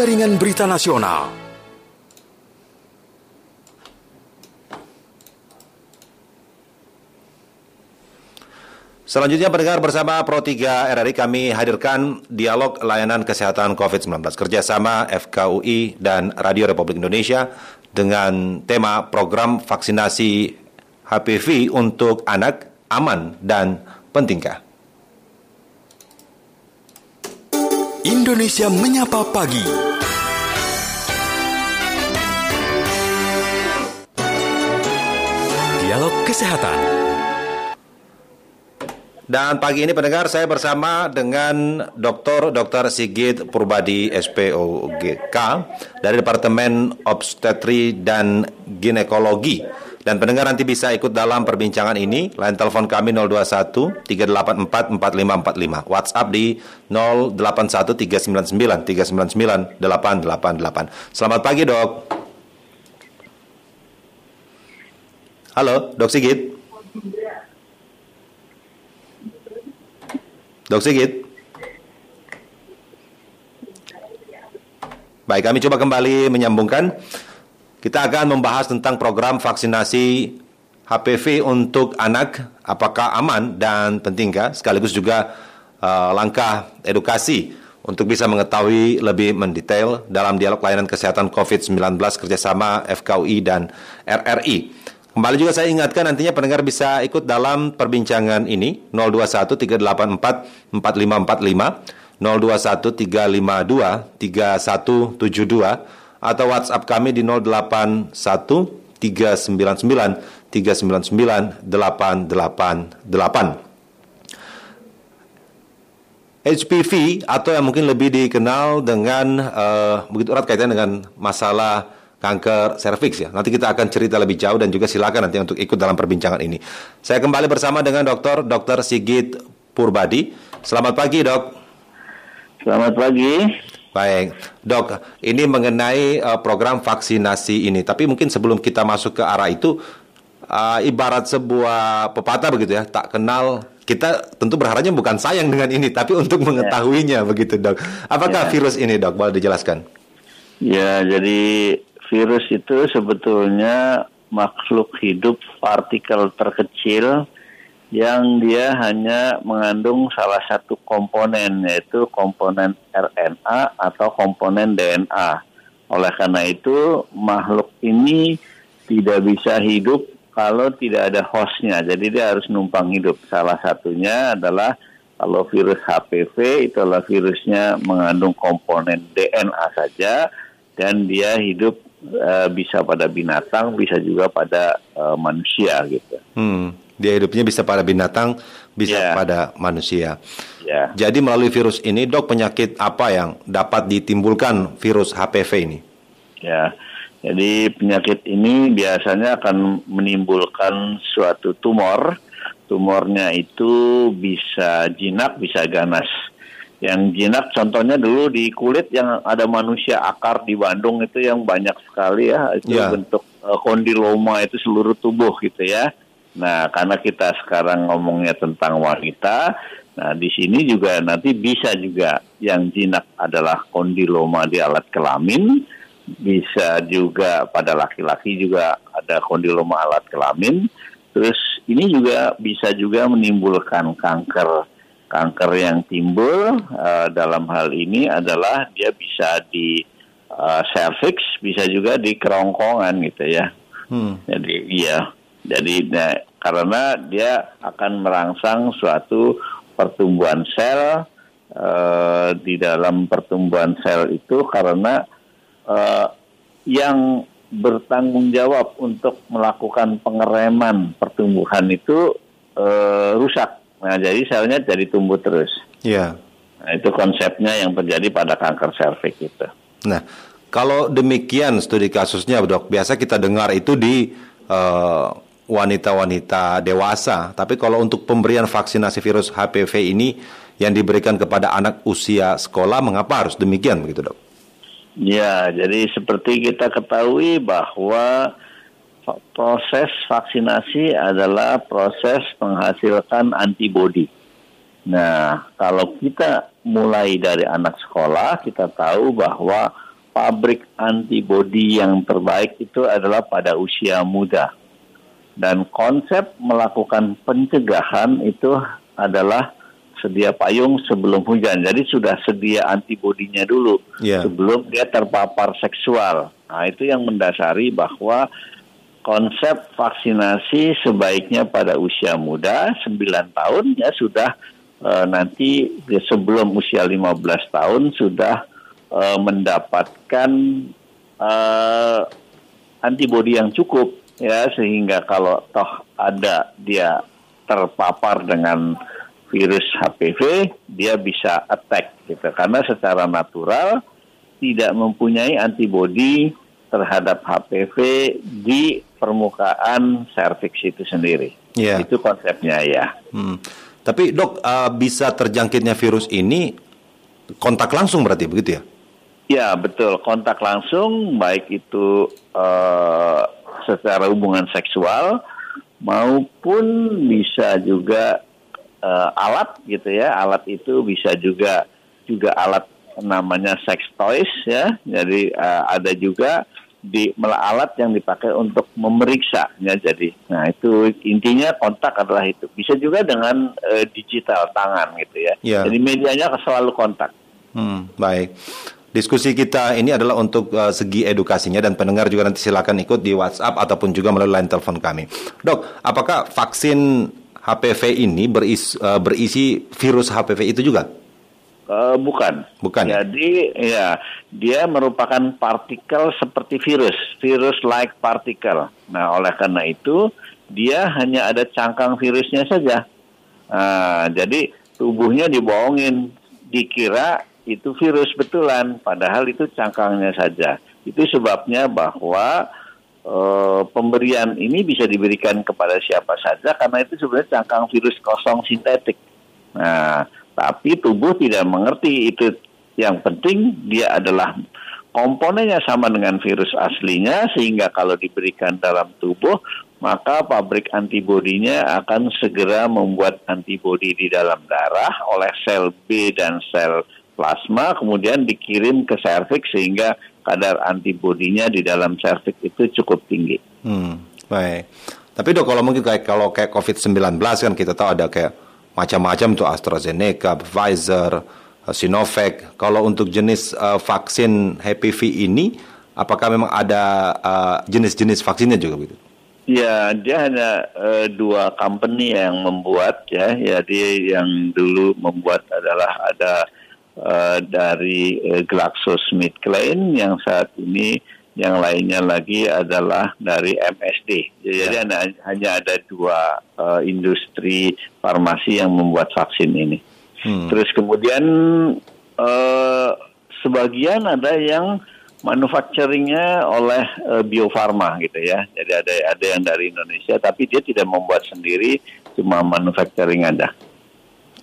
Jaringan Berita Nasional. Selanjutnya pendengar bersama Pro 3 RRI kami hadirkan dialog layanan kesehatan COVID-19 kerjasama FKUI dan Radio Republik Indonesia dengan tema program vaksinasi HPV untuk anak aman dan pentingkah. Indonesia Menyapa Pagi. Dialog Kesehatan. Dan pagi ini pendengar saya bersama dengan Dr. Dr. Sigit Purbadi SPOGK dari Departemen Obstetri dan Ginekologi. Dan pendengar nanti bisa ikut dalam perbincangan ini. Line telepon kami 021 384 4545. WhatsApp di 081 399 399 888. Selamat pagi, Dok. Halo, Dok Sigit. Dok Sigit. Baik, kami coba kembali menyambungkan. Kita akan membahas tentang program vaksinasi HPV untuk anak, apakah aman dan pentingkah, sekaligus juga uh, langkah edukasi untuk bisa mengetahui lebih mendetail dalam dialog layanan kesehatan COVID-19 kerjasama FKUI dan RRI. Kembali juga saya ingatkan nantinya pendengar bisa ikut dalam perbincangan ini. 021 384 4545 021 352 3172 atau WhatsApp kami di 081 399 399 888. HPV atau yang mungkin lebih dikenal dengan uh, begitu erat kaitannya dengan masalah kanker serviks ya. Nanti kita akan cerita lebih jauh dan juga silakan nanti untuk ikut dalam perbincangan ini. Saya kembali bersama dengan Dr. Dr. Sigit Purbadi. Selamat pagi, Dok. Selamat pagi. Baik, Dok, ini mengenai uh, program vaksinasi ini. Tapi mungkin sebelum kita masuk ke arah itu uh, ibarat sebuah pepatah begitu ya, tak kenal kita tentu berharapnya bukan sayang dengan ini, tapi untuk ya. mengetahuinya ya. begitu, Dok. Apakah ya. virus ini, Dok? Boleh dijelaskan? Ya, jadi virus itu sebetulnya makhluk hidup partikel terkecil yang dia hanya mengandung salah satu komponen yaitu komponen RNA atau komponen DNA. Oleh karena itu makhluk ini tidak bisa hidup kalau tidak ada hostnya. Jadi dia harus numpang hidup. Salah satunya adalah kalau virus HPV itu adalah virusnya mengandung komponen DNA saja dan dia hidup uh, bisa pada binatang, bisa juga pada uh, manusia gitu. Hmm, dia hidupnya bisa pada binatang, bisa yeah. pada manusia. Yeah. Jadi melalui virus ini, dok penyakit apa yang dapat ditimbulkan virus HPV ini? Ya, jadi penyakit ini biasanya akan menimbulkan suatu tumor. Tumornya itu bisa jinak, bisa ganas yang jinak contohnya dulu di kulit yang ada manusia akar di Bandung itu yang banyak sekali ya itu yeah. bentuk uh, kondiloma itu seluruh tubuh gitu ya. Nah, karena kita sekarang ngomongnya tentang wanita, nah di sini juga nanti bisa juga yang jinak adalah kondiloma di alat kelamin, bisa juga pada laki-laki juga ada kondiloma alat kelamin. Terus ini juga bisa juga menimbulkan kanker kanker yang timbul uh, dalam hal ini adalah dia bisa di uh, cervix, bisa juga di kerongkongan gitu ya. Hmm. Jadi iya, jadi nah, karena dia akan merangsang suatu pertumbuhan sel uh, di dalam pertumbuhan sel itu karena uh, yang bertanggung jawab untuk melakukan pengereman pertumbuhan itu uh, rusak Nah, jadi selnya jadi tumbuh terus. Iya. Nah, itu konsepnya yang terjadi pada kanker serviks itu. Nah, kalau demikian studi kasusnya, dok, biasa kita dengar itu di eh, wanita-wanita dewasa. Tapi kalau untuk pemberian vaksinasi virus HPV ini yang diberikan kepada anak usia sekolah, mengapa harus demikian begitu, dok? Ya, jadi seperti kita ketahui bahwa proses vaksinasi adalah proses menghasilkan antibodi. Nah, kalau kita mulai dari anak sekolah, kita tahu bahwa pabrik antibodi yang terbaik itu adalah pada usia muda. Dan konsep melakukan pencegahan itu adalah sedia payung sebelum hujan. Jadi sudah sedia antibodinya dulu Yeah. sebelum dia terpapar seksual. Nah, itu yang mendasari bahwa konsep vaksinasi sebaiknya pada usia muda 9 tahun ya sudah eh, nanti ya, sebelum usia 15 tahun sudah eh, mendapatkan eh, antibodi yang cukup ya sehingga kalau toh ada dia terpapar dengan virus HPV dia bisa attack gitu karena secara natural tidak mempunyai antibodi terhadap HPV di permukaan serviks itu sendiri. Iya. Itu konsepnya ya. Hmm. Tapi dok uh, bisa terjangkitnya virus ini kontak langsung berarti begitu ya? Ya betul kontak langsung baik itu eh, secara hubungan seksual maupun bisa juga eh, alat gitu ya. Alat itu bisa juga juga alat namanya sex toys ya. Jadi eh, ada juga di alat yang dipakai untuk memeriksa ya. Jadi nah itu intinya kontak adalah itu. Bisa juga dengan eh, digital tangan gitu ya. Ya. jadi medianya selalu kontak. Hmm, baik. Diskusi kita ini adalah untuk uh, segi edukasinya dan pendengar juga nanti silakan ikut di WhatsApp ataupun juga melalui line telepon kami. Dok, apakah vaksin HPV ini beris, uh, berisi virus HPV itu juga? Eh, bukan. Bukan ya? Jadi ya dia merupakan partikel seperti virus, virus like particle. Nah, oleh karena itu dia hanya ada cangkang virusnya saja. Nah, jadi tubuhnya dibohongin, dikira itu virus betulan, padahal itu cangkangnya saja. Itu sebabnya bahwa eh, pemberian ini bisa diberikan kepada siapa saja karena itu sebenarnya cangkang virus kosong sintetik. Nah, tapi tubuh tidak mengerti itu. Yang penting dia adalah komponennya sama dengan virus aslinya sehingga kalau diberikan dalam tubuh maka pabrik antibodinya akan segera membuat antibodi di dalam darah oleh sel B dan sel plasma kemudian dikirim ke serviks sehingga kadar antibodinya di dalam serviks itu cukup tinggi. Hmm, baik. Tapi dok, kalau mungkin kayak kalau kayak COVID-19 kan kita tahu ada kayak macam-macam tuh AstraZeneca, Pfizer, eh, Sinovac. Kalau untuk jenis eh, vaksin HPV ini, apakah memang ada eh, jenis-jenis vaksinnya juga begitu? Ya, dia hanya eh, dua company yang membuat ya. Dia yang dulu membuat adalah ada eh, dari eh, GlaxoSmithKline yang saat ini yang lainnya lagi adalah dari MSD. Jadi Ya. hanya, hanya ada dua eh, industri farmasi yang membuat vaksin ini. Hmm. Terus kemudian eh, sebagian ada yang manufacturingnya oleh eh, Bio Farma gitu ya. Jadi ada ada yang dari Indonesia tapi dia tidak membuat sendiri, cuma manufacturing ada.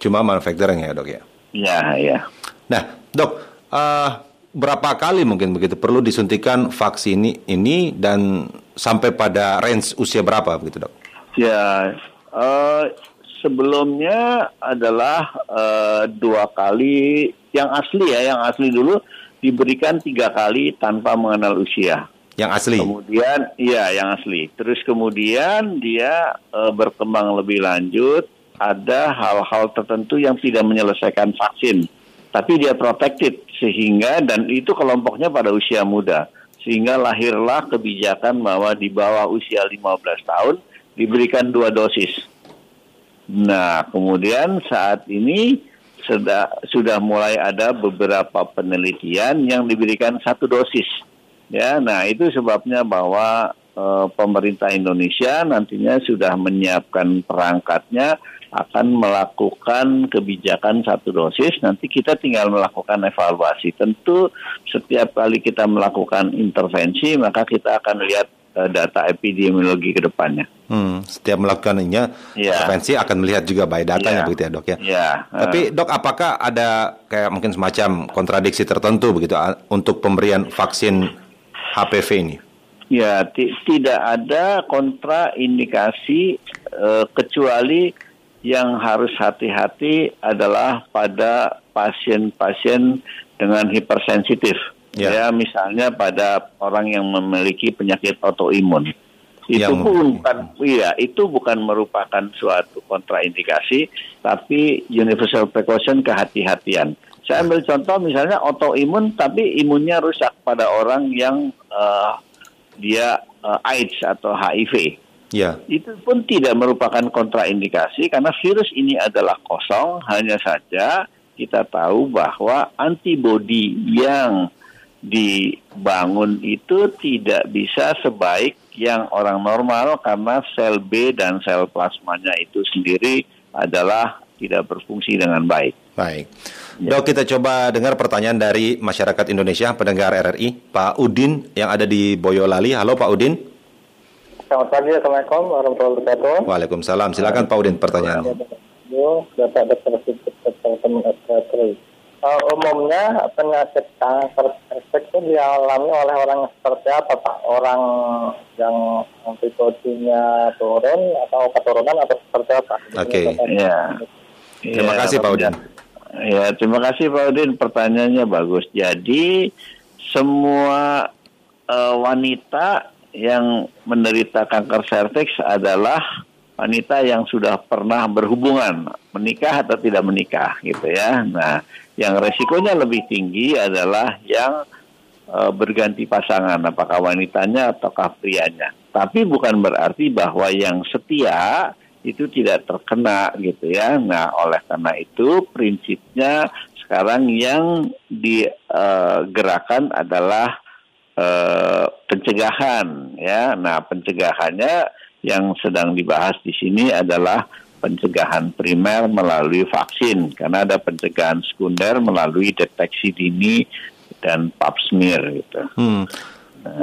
Cuma manufacturing ya dok ya? Ya, ya. Nah dok, eh, berapa kali mungkin begitu perlu disuntikan vaksin ini, ini dan sampai pada range usia berapa begitu dok? Ya, eh, sebelumnya adalah eh, dua kali yang asli ya, yang asli dulu diberikan tiga kali tanpa mengenal usia. Yang asli? Kemudian, iya yang asli. Terus kemudian dia eh, berkembang lebih lanjut. Ada hal-hal tertentu yang tidak menyelesaikan vaksin, tapi dia protected sehingga dan itu kelompoknya pada usia muda. Sehingga lahirlah kebijakan bahwa di bawah usia 15 tahun diberikan dua dosis. Nah, kemudian saat ini sudah sudah mulai ada beberapa penelitian yang diberikan satu dosis. Ya, nah itu sebabnya bahwa pemerintah Indonesia nantinya sudah menyiapkan perangkatnya akan melakukan kebijakan satu dosis. Nanti kita tinggal melakukan evaluasi. Tentu setiap kali kita melakukan intervensi, maka kita akan lihat eh, data epidemiologi ke depannya. Hmm, setiap melakukannya Ya. intervensi akan melihat juga by datanya Ya. begitu ya dok ya? Ya, Tapi dok, apakah ada kayak mungkin semacam kontradiksi tertentu begitu untuk pemberian vaksin HPV ini? Ya, ti- tidak ada kontraindikasi eh, kecuali yang harus hati-hati adalah pada pasien-pasien dengan hipersensitif. Ya. Ya, misalnya pada orang yang memiliki penyakit autoimun. Itu Yang- bukan iya, itu bukan merupakan suatu kontraindikasi, tapi universal precaution kehati-hatian. Saya ambil contoh misalnya autoimun tapi imunnya rusak pada orang yang eh, dia eh, AIDS atau HIV Ya. itu pun tidak merupakan kontraindikasi karena virus ini adalah kosong hanya saja kita tahu bahwa antibodi yang dibangun itu tidak bisa sebaik yang orang normal karena sel B dan sel plasmanya itu sendiri adalah tidak berfungsi dengan baik. Baik. Dok, kita coba dengar pertanyaan dari masyarakat Indonesia, pendengar RRI, Pak Udin yang ada di Boyolali. Halo Pak Udin. Selamat pagi, Assalamualaikum warahmatullahi wabarakatuh. Waalaikumsalam. Silakan Pak Udin pertanyaannya. Bapak Psikiatri. Uh, umumnya penyakit kanker cervix itu dialami oleh orang seperti apa, Pak? Orang yang antibodinya turun atau keturunan atau seperti apa? Oke. Ya. Terima Ya, kasih, Pak Udin. Ya, terima kasih Pak Udin. Pertanyaannya bagus. Jadi semua eh, wanita yang menderita kanker serviks adalah wanita yang sudah pernah berhubungan, menikah atau tidak menikah, gitu ya. Nah, yang resikonya lebih tinggi adalah yang eh, berganti pasangan, apakah wanitanya ataukah prianya. Tapi bukan berarti bahwa yang setia itu tidak terkena gitu ya. Nah, oleh karena itu prinsipnya sekarang yang digerakkan adalah eh, pencegahan ya. Nah, pencegahannya yang sedang dibahas di sini adalah pencegahan primer melalui vaksin karena ada pencegahan sekunder melalui deteksi dini dan pap smear gitu. Hmm.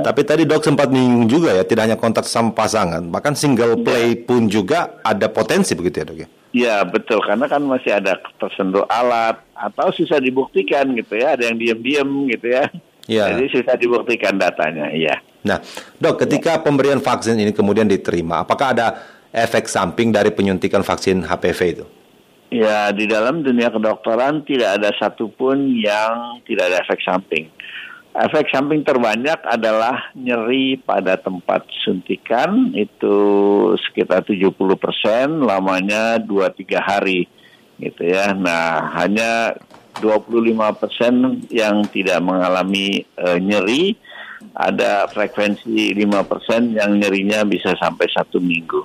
Tapi tadi dok sempat menyinggung juga ya, tidak hanya kontak sama pasangan, bahkan single play pun juga ada potensi begitu ya dok ya? Ya betul karena kan masih ada tersentuh alat atau susah dibuktikan gitu ya ada yang diam-diam gitu ya. Iya. Jadi susah dibuktikan datanya. Iya. Nah, dok, ketika pemberian vaksin ini kemudian diterima, apakah ada efek samping dari penyuntikan vaksin HPV itu? Ya di dalam dunia kedokteran tidak ada satupun yang tidak ada efek samping. Efek samping terbanyak adalah nyeri pada tempat suntikan itu sekitar 70 persen, lamanya 2-3 hari gitu ya. Nah hanya 25 persen yang tidak mengalami eh, nyeri, ada frekuensi 5 persen yang nyerinya bisa sampai satu minggu.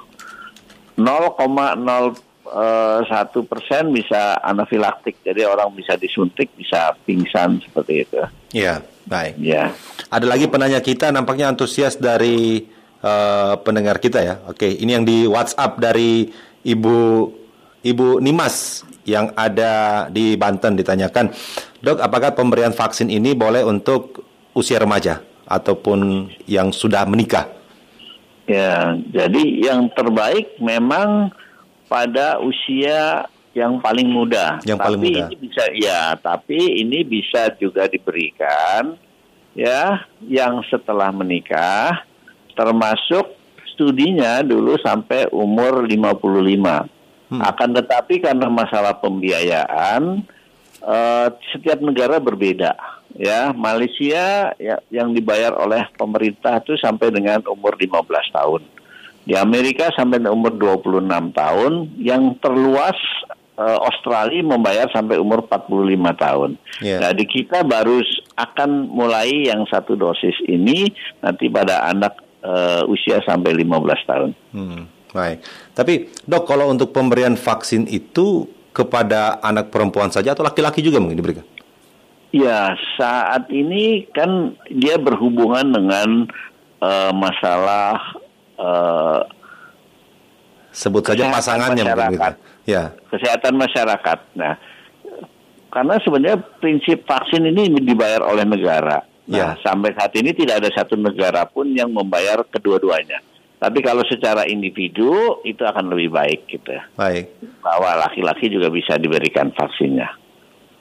0,01 persen bisa anafilaktik, jadi orang bisa disuntik, bisa pingsan seperti itu. Iya, baik. Ya, Ada lagi penanya kita, nampaknya antusias dari eh, pendengar kita ya. Oke, ini yang di WhatsApp dari Ibu Ibu Nimas yang ada di Banten ditanyakan, dok, apakah pemberian vaksin ini boleh untuk usia remaja ataupun yang sudah menikah? ya. Jadi yang terbaik memang pada usia yang paling muda. Yang paling tapi muda. Ini bisa, ya, tapi ini bisa juga diberikan ya yang setelah menikah, termasuk studinya dulu sampai umur 55. Hmm. Akan tetapi karena masalah pembiayaan, eh, setiap negara berbeda. Ya, Malaysia ya, yang dibayar oleh pemerintah itu sampai dengan umur 15 tahun. Di Amerika sampai umur 26 tahun, yang terluas eh, Australia membayar sampai umur 45 tahun. Iya. Nah, di kita baru akan mulai yang satu dosis ini nanti pada anak eh, usia sampai 15 tahun. Hmm, baik. Tapi dok, kalau untuk pemberian vaksin itu kepada anak perempuan saja atau laki-laki juga mungkin diberikan? Ya, saat ini kan dia berhubungan dengan eh, masalah eh, Sebut saja pasangannya mungkin masyarakat. gitu. Ya. kesehatan masyarakat. Nah, karena sebenarnya prinsip vaksin ini dibayar oleh negara. Nah, Ya. sampai saat ini tidak ada satu negara pun yang membayar kedua-duanya. Tapi kalau secara individu itu akan lebih baik gitu. Baik. Bahwa laki-laki juga bisa diberikan vaksinnya.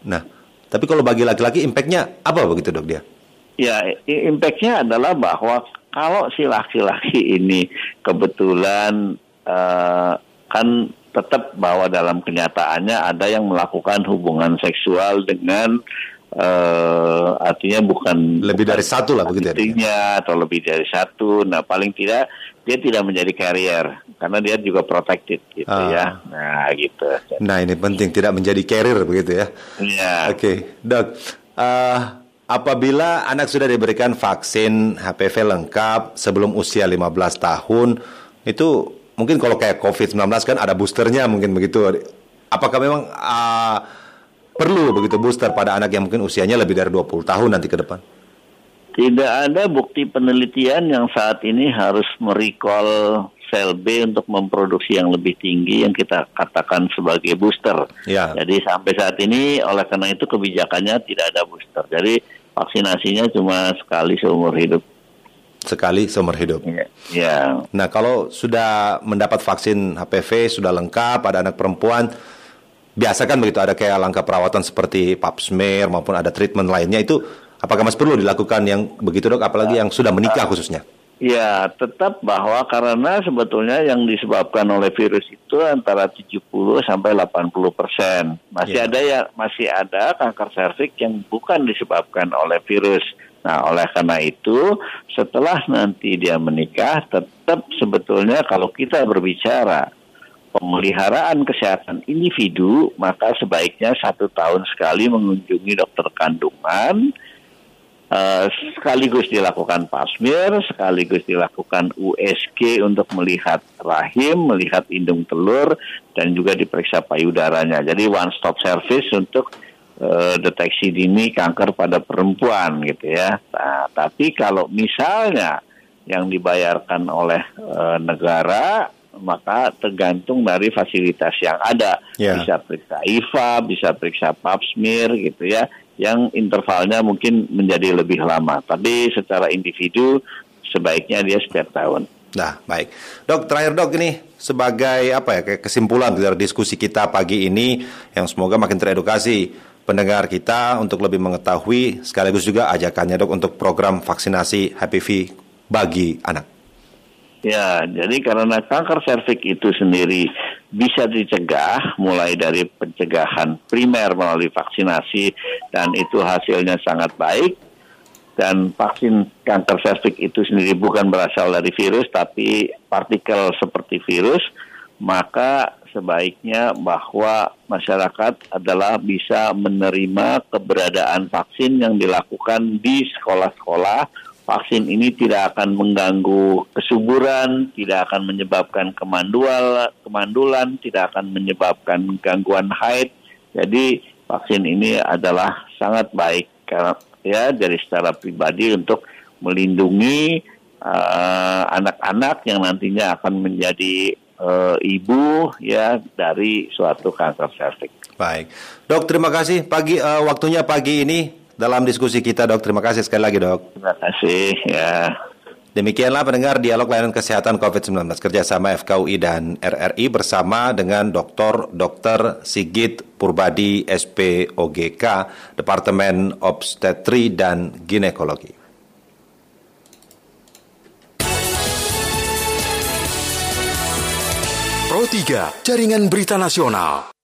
Nah, tapi kalau bagi laki-laki impactnya apa begitu dok dia? Ya, impact-nya adalah bahwa kalau si laki-laki ini kebetulan eh, kan tetap bahwa dalam kenyataannya ada yang melakukan hubungan seksual dengan eh, artinya bukan Lebih dari satu lah begitu ya, ya? atau lebih dari satu. Nah paling tidak dia tidak menjadi carrier karena dia juga protected gitu Ah. ya. Nah gitu. Nah ini penting tidak menjadi carrier begitu ya. Ya. Oke, dok. eh, apabila anak sudah diberikan vaksin HPV lengkap sebelum usia 15 tahun, itu mungkin kalau kayak COVID-19 kan ada boosternya mungkin begitu. Apakah memang eh, perlu begitu booster pada anak yang mungkin usianya lebih dari 20 tahun nanti ke depan? Tidak ada bukti penelitian yang saat ini harus merecall sel B untuk memproduksi yang lebih tinggi yang kita katakan sebagai booster. Ya. Jadi sampai saat ini oleh karena itu kebijakannya tidak ada booster. Jadi vaksinasinya cuma sekali seumur hidup. Sekali seumur hidup. Ya. ya. Nah, kalau sudah mendapat vaksin HPV sudah lengkap pada anak perempuan, biasa kan begitu ada kayak langkah perawatan seperti pap smear maupun ada treatment lainnya itu apakah masih perlu dilakukan yang begitu dok apalagi yang sudah menikah khususnya? Ya, tetap bahwa karena sebetulnya yang disebabkan oleh virus itu antara 70 sampai 80 persen. Masih Ya. ada ya, masih ada kanker serviks yang bukan disebabkan oleh virus. Nah, oleh karena itu, setelah nanti dia menikah, tetap sebetulnya kalau kita berbicara pemeliharaan kesehatan individu, maka sebaiknya satu tahun sekali mengunjungi dokter kandungan, Eh, sekaligus dilakukan pasmir, sekaligus dilakukan USG untuk melihat rahim, melihat indung telur, dan juga diperiksa payudaranya. Jadi one stop service untuk eh, deteksi dini kanker pada perempuan gitu ya. Nah, tapi kalau misalnya yang dibayarkan oleh eh, negara maka tergantung dari fasilitas yang ada. Ya. Bisa periksa IVA, bisa periksa pap smear gitu ya yang intervalnya mungkin menjadi lebih lama. Tapi secara individu sebaiknya dia setiap tahun. Nah, baik. Dok, terakhir dok ini sebagai apa ya kesimpulan dari diskusi kita pagi ini yang semoga makin teredukasi pendengar kita untuk lebih mengetahui sekaligus juga ajakannya dok untuk program vaksinasi HPV bagi anak. Ya, jadi karena kanker serviks itu sendiri bisa dicegah mulai dari pencegahan primer melalui vaksinasi dan itu hasilnya sangat baik. Dan vaksin kanker serviks itu sendiri bukan berasal dari virus tapi partikel seperti virus. Maka sebaiknya bahwa masyarakat adalah bisa menerima keberadaan vaksin yang dilakukan di sekolah-sekolah vaksin ini tidak akan mengganggu kesuburan, tidak akan menyebabkan kemandual, kemandulan, tidak akan menyebabkan gangguan haid. Jadi vaksin ini adalah sangat baik ya dari secara pribadi untuk melindungi eh, anak-anak yang nantinya akan menjadi eh, ibu ya dari suatu kanker serviks. Baik, dok terima kasih pagi eh, waktunya pagi ini dalam diskusi kita dok. Terima kasih sekali lagi dok. Terima kasih ya. Demikianlah pendengar dialog layanan kesehatan COVID-19 kerjasama FKUI dan RRI bersama dengan Dr. Dr. Sigit Purbadi SPOGK Departemen Obstetri dan Ginekologi. Pro 3, Jaringan Berita Nasional.